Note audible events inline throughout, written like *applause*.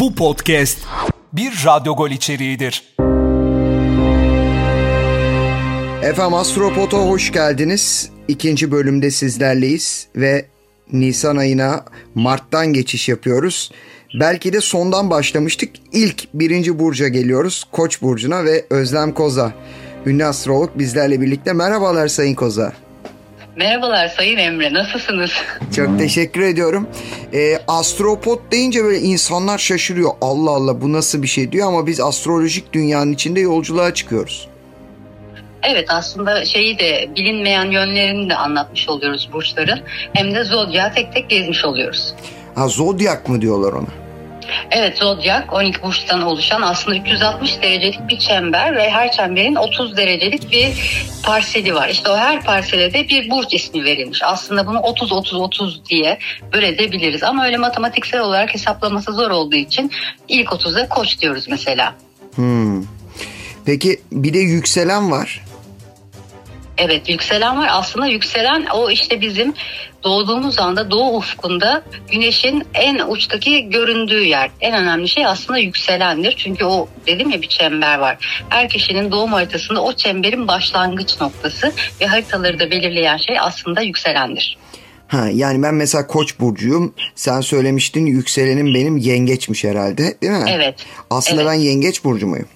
Bu podcast bir Radyo Gol içeriğidir. Efendim Astropot'a hoş geldiniz. İkinci bölümde sizlerleyiz ve Nisan ayına Mart'tan geçiş yapıyoruz. Belki de sondan başlamıştık. İlk birinci burca geliyoruz. Koç burcuna ve Özlem Koza. Ünlü astrolog bizlerle birlikte. Merhabalar Sayın Koza. Merhabalar Sayın Emre, nasılsınız? Çok teşekkür ediyorum. E, astropot deyince böyle insanlar şaşırıyor. Allah Allah bu nasıl bir şey diyor ama biz astrolojik dünyanın içinde yolculuğa çıkıyoruz. Evet aslında şeyi de bilinmeyen yönlerini de anlatmış oluyoruz burçların. Hem de zodya tek tek gezmiş oluyoruz. Ha zodyak mı diyorlar ona? Evet zodyak 12 burçtan oluşan aslında 360 derecelik bir çember ve her çemberin 30 derecelik bir parseli var. İşte o her parsele de bir burç ismi verilmiş. Aslında bunu 30-30-30 diye bölebiliriz ama öyle matematiksel olarak hesaplaması zor olduğu için ilk 30'a koç diyoruz mesela. Hmm. Peki bir de yükselen var. Evet yükselen var. Aslında yükselen o işte bizim doğduğumuz anda doğu ufkunda güneşin en uçtaki göründüğü yer. En önemli şey aslında yükselendir. Çünkü o dedim ya bir çember var. Her kişinin doğum haritasında o çemberin başlangıç noktası ve haritaları da belirleyen şey aslında yükselendir. Ha, yani ben mesela koç burcuyum. Sen söylemiştin yükselenim benim yengeçmiş herhalde değil mi? Evet. Aslında evet. ben yengeç burcu muyum?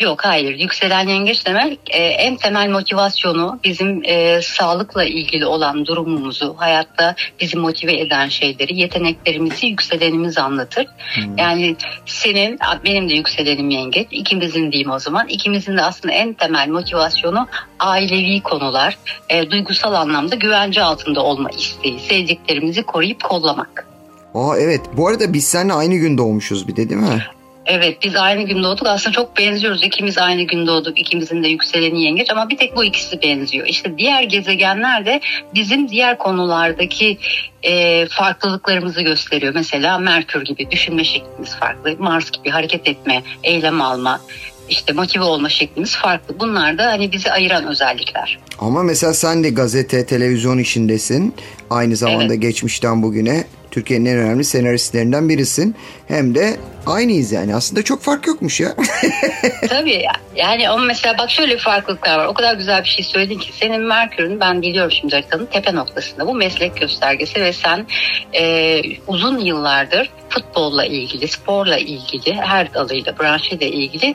Yok hayır yükselen yengeç demek e, en temel motivasyonu bizim e, sağlıkla ilgili olan durumumuzu hayatta bizi motive eden şeyleri yeteneklerimizi yükselenimizi anlatır. Hmm. Yani senin benim de yükselenim yengeç ikimizin diyeyim o zaman ikimizin de aslında en temel motivasyonu ailevi konular e, duygusal anlamda güvence altında olma isteği sevdiklerimizi koruyup kollamak. Aa evet bu arada biz seninle aynı gün doğmuşuz bir de değil mi? Evet biz aynı gün doğduk. Aslında çok benziyoruz. İkimiz aynı gün doğduk. İkimizin de yükseleni yengeç ama bir tek bu ikisi benziyor. İşte diğer gezegenler de bizim diğer konulardaki e, farklılıklarımızı gösteriyor. Mesela Merkür gibi düşünme şeklimiz farklı. Mars gibi hareket etme, eylem alma, işte motive olma şeklimiz farklı. Bunlar da hani bizi ayıran özellikler. Ama mesela sen de gazete, televizyon işindesin. Aynı zamanda evet. geçmişten bugüne Türkiye'nin en önemli senaristlerinden birisin. Hem de aynıyız yani. Aslında çok fark yokmuş ya. *laughs* Tabii yani ama mesela bak şöyle farklılıklar var. O kadar güzel bir şey söyledin ki senin Merkür'ün ben biliyorum şimdi haritanın tepe noktasında. Bu meslek göstergesi ve sen e, uzun yıllardır futbolla ilgili, sporla ilgili, her dalıyla, branşıyla ilgili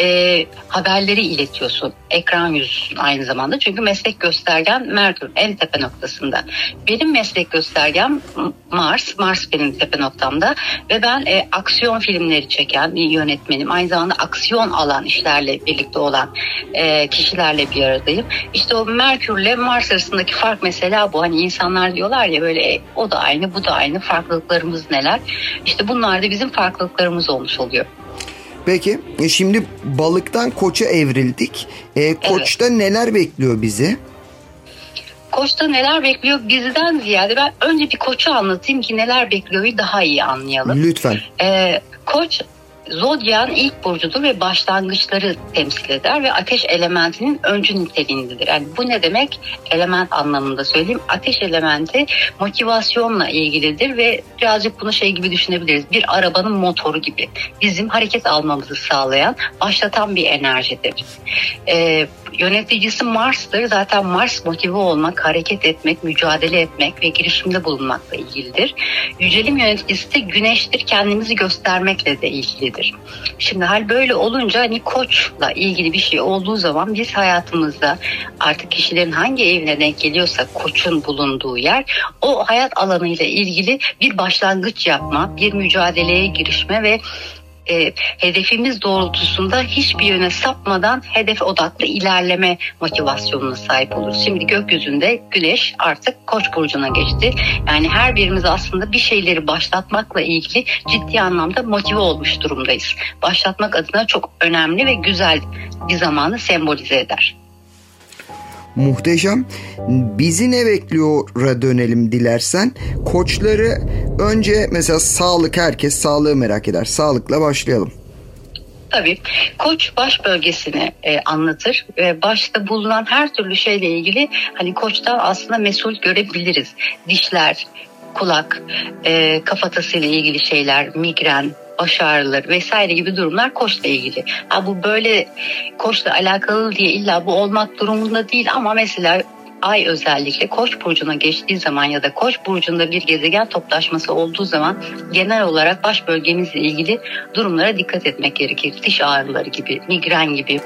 e, haberleri iletiyorsun. Ekran yüzüsün aynı zamanda. Çünkü meslek göstergen Merkür en tepe noktasında. Benim meslek göstergem Mars. Mars benim tepe noktamda ve ben e, aksiyon filmleri çeken bir yönetmenim. Aynı zamanda aksiyon alan işlerle birlikte olan e, kişilerle bir aradayım. İşte o Merkürle Mars arasındaki fark mesela bu. Hani insanlar diyorlar ya böyle e, o da aynı bu da aynı farklılıklarımız neler? İşte bunlar da bizim farklılıklarımız olmuş oluyor. Peki e, şimdi balıktan koça evrildik. E, koçta evet. neler bekliyor bizi? Koç'ta neler bekliyor bizden ziyade ben önce bir koçu anlatayım ki neler bekliyor daha iyi anlayalım. Lütfen. Ee, koç Zodya'nın ilk burcudur ve başlangıçları temsil eder ve ateş elementinin öncü niteliğindedir. Yani bu ne demek? Element anlamında söyleyeyim. Ateş elementi motivasyonla ilgilidir ve birazcık bunu şey gibi düşünebiliriz. Bir arabanın motoru gibi. Bizim hareket almamızı sağlayan, başlatan bir enerjidir. Ee, yöneticisi Mars'tır. Zaten Mars motive olmak, hareket etmek, mücadele etmek ve girişimde bulunmakla ilgilidir. Yücelim yöneticisi de Güneş'tir. Kendimizi göstermekle de ilgilidir. Şimdi hal böyle olunca hani koçla ilgili bir şey olduğu zaman biz hayatımızda artık kişilerin hangi evine denk geliyorsa koçun bulunduğu yer o hayat alanıyla ilgili bir başlangıç yapma, bir mücadeleye girişme ve e, hedefimiz doğrultusunda hiçbir yöne sapmadan hedef odaklı ilerleme motivasyonuna sahip oluruz. Şimdi gökyüzünde güneş artık koç burcuna geçti. Yani her birimiz aslında bir şeyleri başlatmakla ilgili ciddi anlamda motive olmuş durumdayız. Başlatmak adına çok önemli ve güzel bir zamanı sembolize eder. Muhteşem. Bizi ne bekliyor'a dönelim dilersen. Koçları önce mesela sağlık herkes sağlığı merak eder. Sağlıkla başlayalım. Tabii. Koç baş bölgesini e, anlatır ve başta bulunan her türlü şeyle ilgili hani koçtan aslında mesul görebiliriz. Dişler, kulak, e, kafatası ile ilgili şeyler, migren, baş ağrıları vesaire gibi durumlar koçla ilgili. Ha, bu böyle koçla alakalı diye illa bu olmak durumunda değil ama mesela ay özellikle koç burcuna geçtiği zaman ya da koç burcunda bir gezegen toplaşması olduğu zaman genel olarak baş bölgemizle ilgili durumlara dikkat etmek gerekir. Diş ağrıları gibi, migren gibi.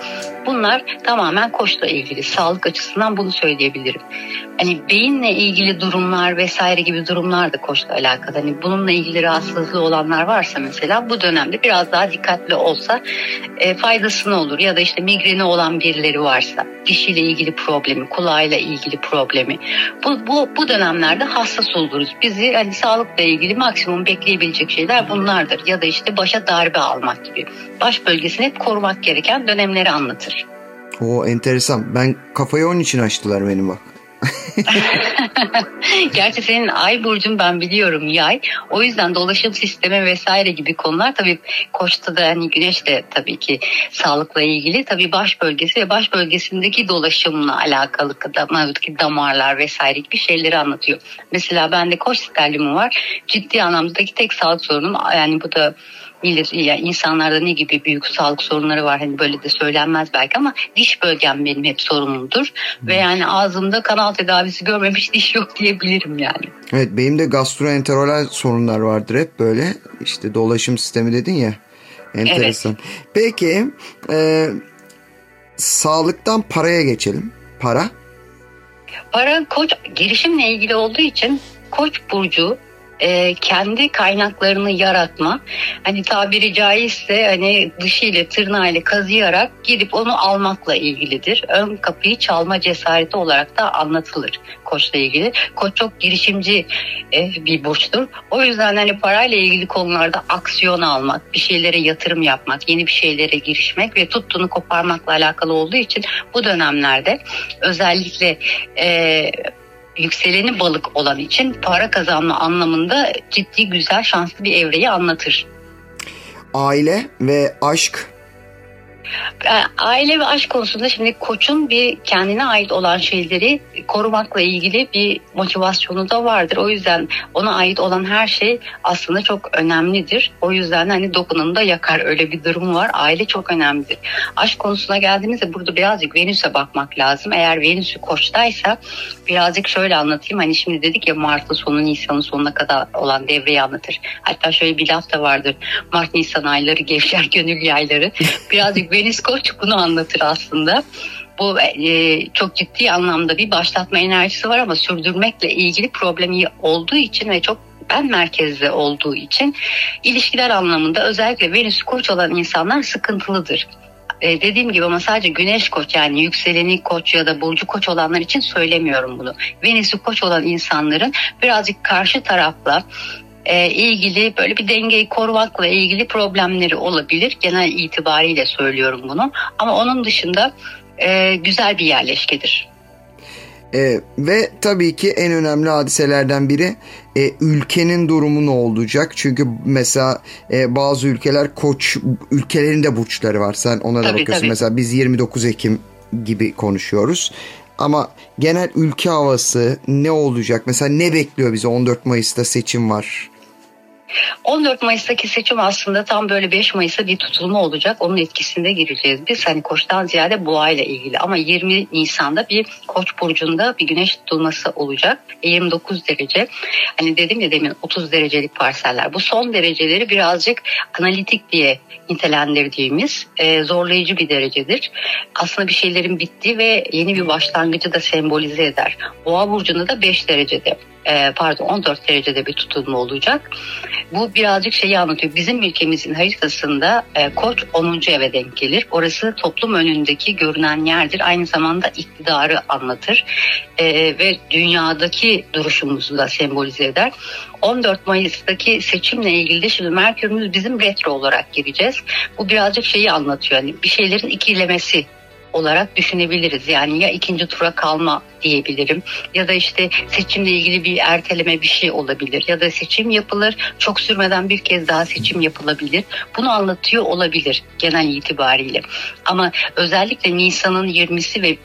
Bunlar tamamen koçla ilgili. Sağlık açısından bunu söyleyebilirim. Hani beyinle ilgili durumlar vesaire gibi durumlar da koçla alakalı. Hani bununla ilgili rahatsızlığı olanlar varsa mesela bu dönemde biraz daha dikkatli olsa e, faydasını olur. Ya da işte migreni olan birileri varsa dişiyle ilgili problemi, kulağıyla ilgili ilgili problemi. Bu, bu, bu dönemlerde hassas oluruz. Bizi hani sağlıkla ilgili maksimum bekleyebilecek şeyler bunlardır. Ya da işte başa darbe almak gibi. Baş bölgesini hep korumak gereken dönemleri anlatır. O enteresan. Ben kafayı onun için açtılar benim bak. *laughs* Gerçi senin ay burcun ben biliyorum yay. O yüzden dolaşım sistemi vesaire gibi konular tabii koçta da hani güneş de tabii ki sağlıkla ilgili tabii baş bölgesi ve baş bölgesindeki dolaşımla alakalı damarlar vesaire gibi şeyleri anlatıyor. Mesela bende koç sterlimi var. Ciddi anlamdaki tek sağlık sorunum yani bu da bilir yani insanlarda ne gibi büyük sağlık sorunları var hani böyle de söylenmez belki ama diş bölgem benim hep sorunumdur hmm. ve yani ağzımda kanal tedavisi görmemiş diş yok diyebilirim yani. Evet benim de gastroenterolal sorunlar vardır hep böyle işte dolaşım sistemi dedin ya enteresan. Evet. Peki e, sağlıktan paraya geçelim para. Para koç girişimle ilgili olduğu için koç burcu e, kendi kaynaklarını yaratma. Hani tabiri caizse hani dışıyla tırnağıyla kazıyarak gidip onu almakla ilgilidir. Ön kapıyı çalma cesareti olarak da anlatılır koçla ilgili. Koç çok girişimci e, bir burçtur. O yüzden hani parayla ilgili konularda aksiyon almak, bir şeylere yatırım yapmak, yeni bir şeylere girişmek ve tuttuğunu koparmakla alakalı olduğu için bu dönemlerde özellikle e, yükseleni balık olan için para kazanma anlamında ciddi güzel şanslı bir evreyi anlatır. Aile ve aşk Aile ve aşk konusunda şimdi koçun bir kendine ait olan şeyleri korumakla ilgili bir motivasyonu da vardır. O yüzden ona ait olan her şey aslında çok önemlidir. O yüzden hani dokunanı da yakar öyle bir durum var. Aile çok önemlidir. Aşk konusuna geldiğimizde burada birazcık Venüs'e bakmak lazım. Eğer Venüs'ü koçtaysa birazcık şöyle anlatayım. Hani şimdi dedik ya Mart'ın sonu Nisan'ın sonuna kadar olan devreyi anlatır. Hatta şöyle bir laf da vardır. Mart Nisan ayları gevşer gönül yayları. *laughs* Birazcık Venüs Koç bunu anlatır aslında. Bu e, çok ciddi anlamda bir başlatma enerjisi var ama sürdürmekle ilgili problemi olduğu için ve çok ben merkezde olduğu için ilişkiler anlamında özellikle Venüs koç olan insanlar sıkıntılıdır. Ee, dediğim gibi ama sadece güneş koç yani yükseleni koç ya da burcu koç olanlar için söylemiyorum bunu. Venüs'ü koç olan insanların birazcık karşı tarafla e, ilgili böyle bir dengeyi korumakla ilgili problemleri olabilir. Genel itibariyle söylüyorum bunu. Ama onun dışında e, güzel bir yerleşkedir. E, ve tabii ki en önemli hadiselerden biri e, ülkenin durumu ne olacak? Çünkü mesela e, bazı ülkeler koç ülkelerin de burçları var. Sen ona da tabii, bakıyorsun. Tabii. Mesela biz 29 Ekim gibi konuşuyoruz. Ama genel ülke havası ne olacak? Mesela ne bekliyor bizi 14 Mayıs'ta seçim var. 14 Mayıs'taki seçim aslında tam böyle 5 Mayıs'a bir tutulma olacak. Onun etkisinde gireceğiz. Biz hani koçtan ziyade boğa ile ilgili ama 20 Nisan'da bir koç burcunda bir güneş tutulması olacak. 29 derece. Hani dedim ya demin 30 derecelik parseller. Bu son dereceleri birazcık analitik diye nitelendirdiğimiz e, zorlayıcı bir derecedir. Aslında bir şeylerin bittiği ve yeni bir başlangıcı da sembolize eder. Boğa burcunda da 5 derecede e, pardon 14 derecede bir tutulma olacak. Bu birazcık şeyi anlatıyor. Bizim ülkemizin haritasında e, Koç 10. eve denk gelir. Orası toplum önündeki görünen yerdir. Aynı zamanda iktidarı anlatır. E, ve dünyadaki duruşumuzu da sembolize eder. 14 Mayıs'taki seçimle ilgili şimdi Merkür'ümüz bizim retro olarak gireceğiz. Bu birazcık şeyi anlatıyor. Yani bir şeylerin ikilemesi olarak düşünebiliriz. Yani ya ikinci tura kalma diyebilirim ya da işte seçimle ilgili bir erteleme bir şey olabilir ya da seçim yapılır çok sürmeden bir kez daha seçim yapılabilir. Bunu anlatıyor olabilir genel itibariyle. Ama özellikle Nisan'ın 20'si ve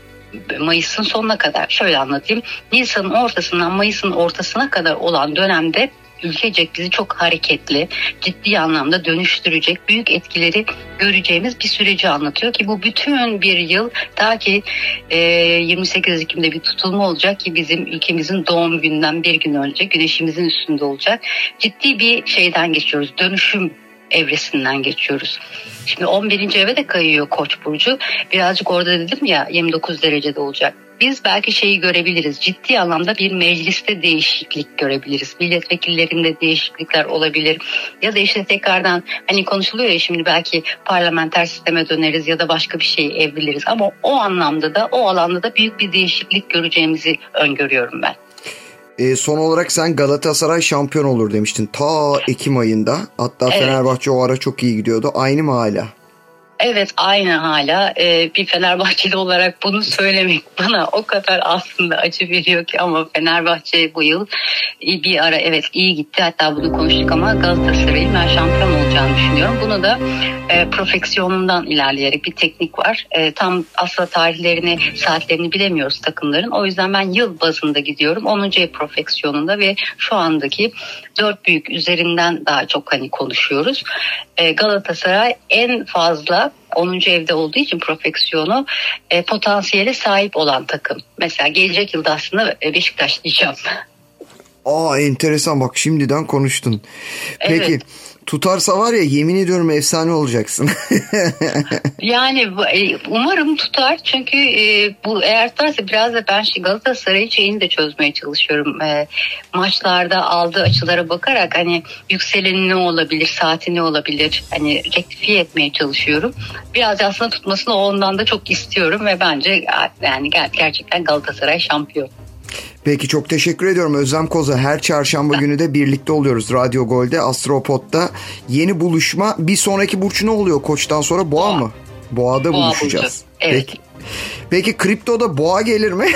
Mayıs'ın sonuna kadar şöyle anlatayım. Nisan'ın ortasından Mayıs'ın ortasına kadar olan dönemde ülkecek bizi çok hareketli, ciddi anlamda dönüştürecek büyük etkileri göreceğimiz bir süreci anlatıyor ki bu bütün bir yıl ta ki e, 28 Ekim'de bir tutulma olacak ki bizim ülkemizin doğum günden bir gün önce güneşimizin üstünde olacak. Ciddi bir şeyden geçiyoruz. Dönüşüm evresinden geçiyoruz. Şimdi 11. eve de kayıyor Koç burcu. Birazcık orada dedim ya 29 derecede olacak biz belki şeyi görebiliriz. Ciddi anlamda bir mecliste değişiklik görebiliriz. Milletvekillerinde değişiklikler olabilir. Ya da işte tekrardan hani konuşuluyor ya şimdi belki parlamenter sisteme döneriz ya da başka bir şey evriliriz. Ama o anlamda da o alanda da büyük bir değişiklik göreceğimizi öngörüyorum ben. E, son olarak sen Galatasaray şampiyon olur demiştin. Ta Ekim ayında. Hatta evet. Fenerbahçe o ara çok iyi gidiyordu. Aynı mı hala? Evet aynı hala ee, bir Fenerbahçeli olarak bunu söylemek *laughs* bana o kadar aslında acı veriyor ki ama Fenerbahçe bu yıl bir ara evet iyi gitti hatta bunu konuştuk ama Galatasaray'ın ben şampiyon olacağını düşünüyorum. Bunu da e, profeksiyonundan ilerleyerek bir teknik var. E, tam aslında tarihlerini saatlerini bilemiyoruz takımların o yüzden ben yıl bazında gidiyorum 10. ev profeksiyonunda ve şu andaki dört büyük üzerinden daha çok hani konuşuyoruz. E, Galatasaray en fazla 10. evde olduğu için profeksiyonu e, potansiyele sahip olan takım. Mesela gelecek yılda aslında e, Beşiktaş diyeceğim. Aa enteresan bak şimdiden konuştun. Peki evet tutarsa var ya yemin ediyorum efsane olacaksın. *laughs* yani e, umarım tutar çünkü e, bu eğer tutarsa biraz da ben şey Galatasaray şeyini de çözmeye çalışıyorum. E, maçlarda aldığı açılara bakarak hani yükseleni ne olabilir, saati ne olabilir hani rektifiye etmeye çalışıyorum. Biraz aslında tutmasını ondan da çok istiyorum ve bence yani gerçekten Galatasaray şampiyon. Peki çok teşekkür ediyorum Özlem Koza. Her çarşamba günü de birlikte oluyoruz Radyo Gol'de Astropod'da. Yeni buluşma bir sonraki burç ne oluyor koçtan sonra boğa, boğa. mı? Boğa'da boğa buluşacağız. Evet. Peki. Peki kriptoda boğa gelir mi? *laughs*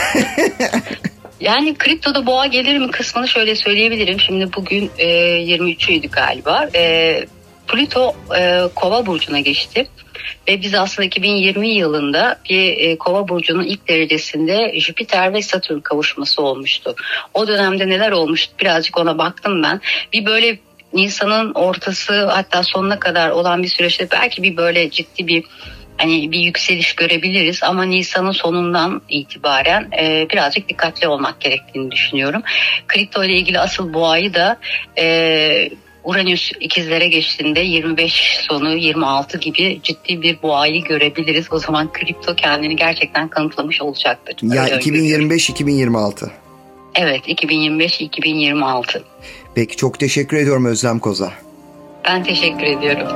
Yani kriptoda boğa gelir mi kısmını şöyle söyleyebilirim. Şimdi bugün e, 23'üydü galiba. E, Plüto e, Kova burcuna geçti. Ve biz aslında 2020 yılında bir e, Kova burcunun ilk derecesinde Jüpiter ve Satürn kavuşması olmuştu. O dönemde neler olmuştu birazcık ona baktım ben. Bir böyle Nisan'ın ortası hatta sonuna kadar olan bir süreçte belki bir böyle ciddi bir hani bir yükseliş görebiliriz ama Nisan'ın sonundan itibaren e, birazcık dikkatli olmak gerektiğini düşünüyorum. Kripto ile ilgili asıl boğayı da e, Uranüs ikizlere geçtiğinde 25 sonu 26 gibi ciddi bir boğayı görebiliriz. O zaman kripto kendini gerçekten kanıtlamış olacaktır. Ya 2025-2026. Evet 2025-2026. Peki çok teşekkür ediyorum Özlem Koza. Ben teşekkür ediyorum.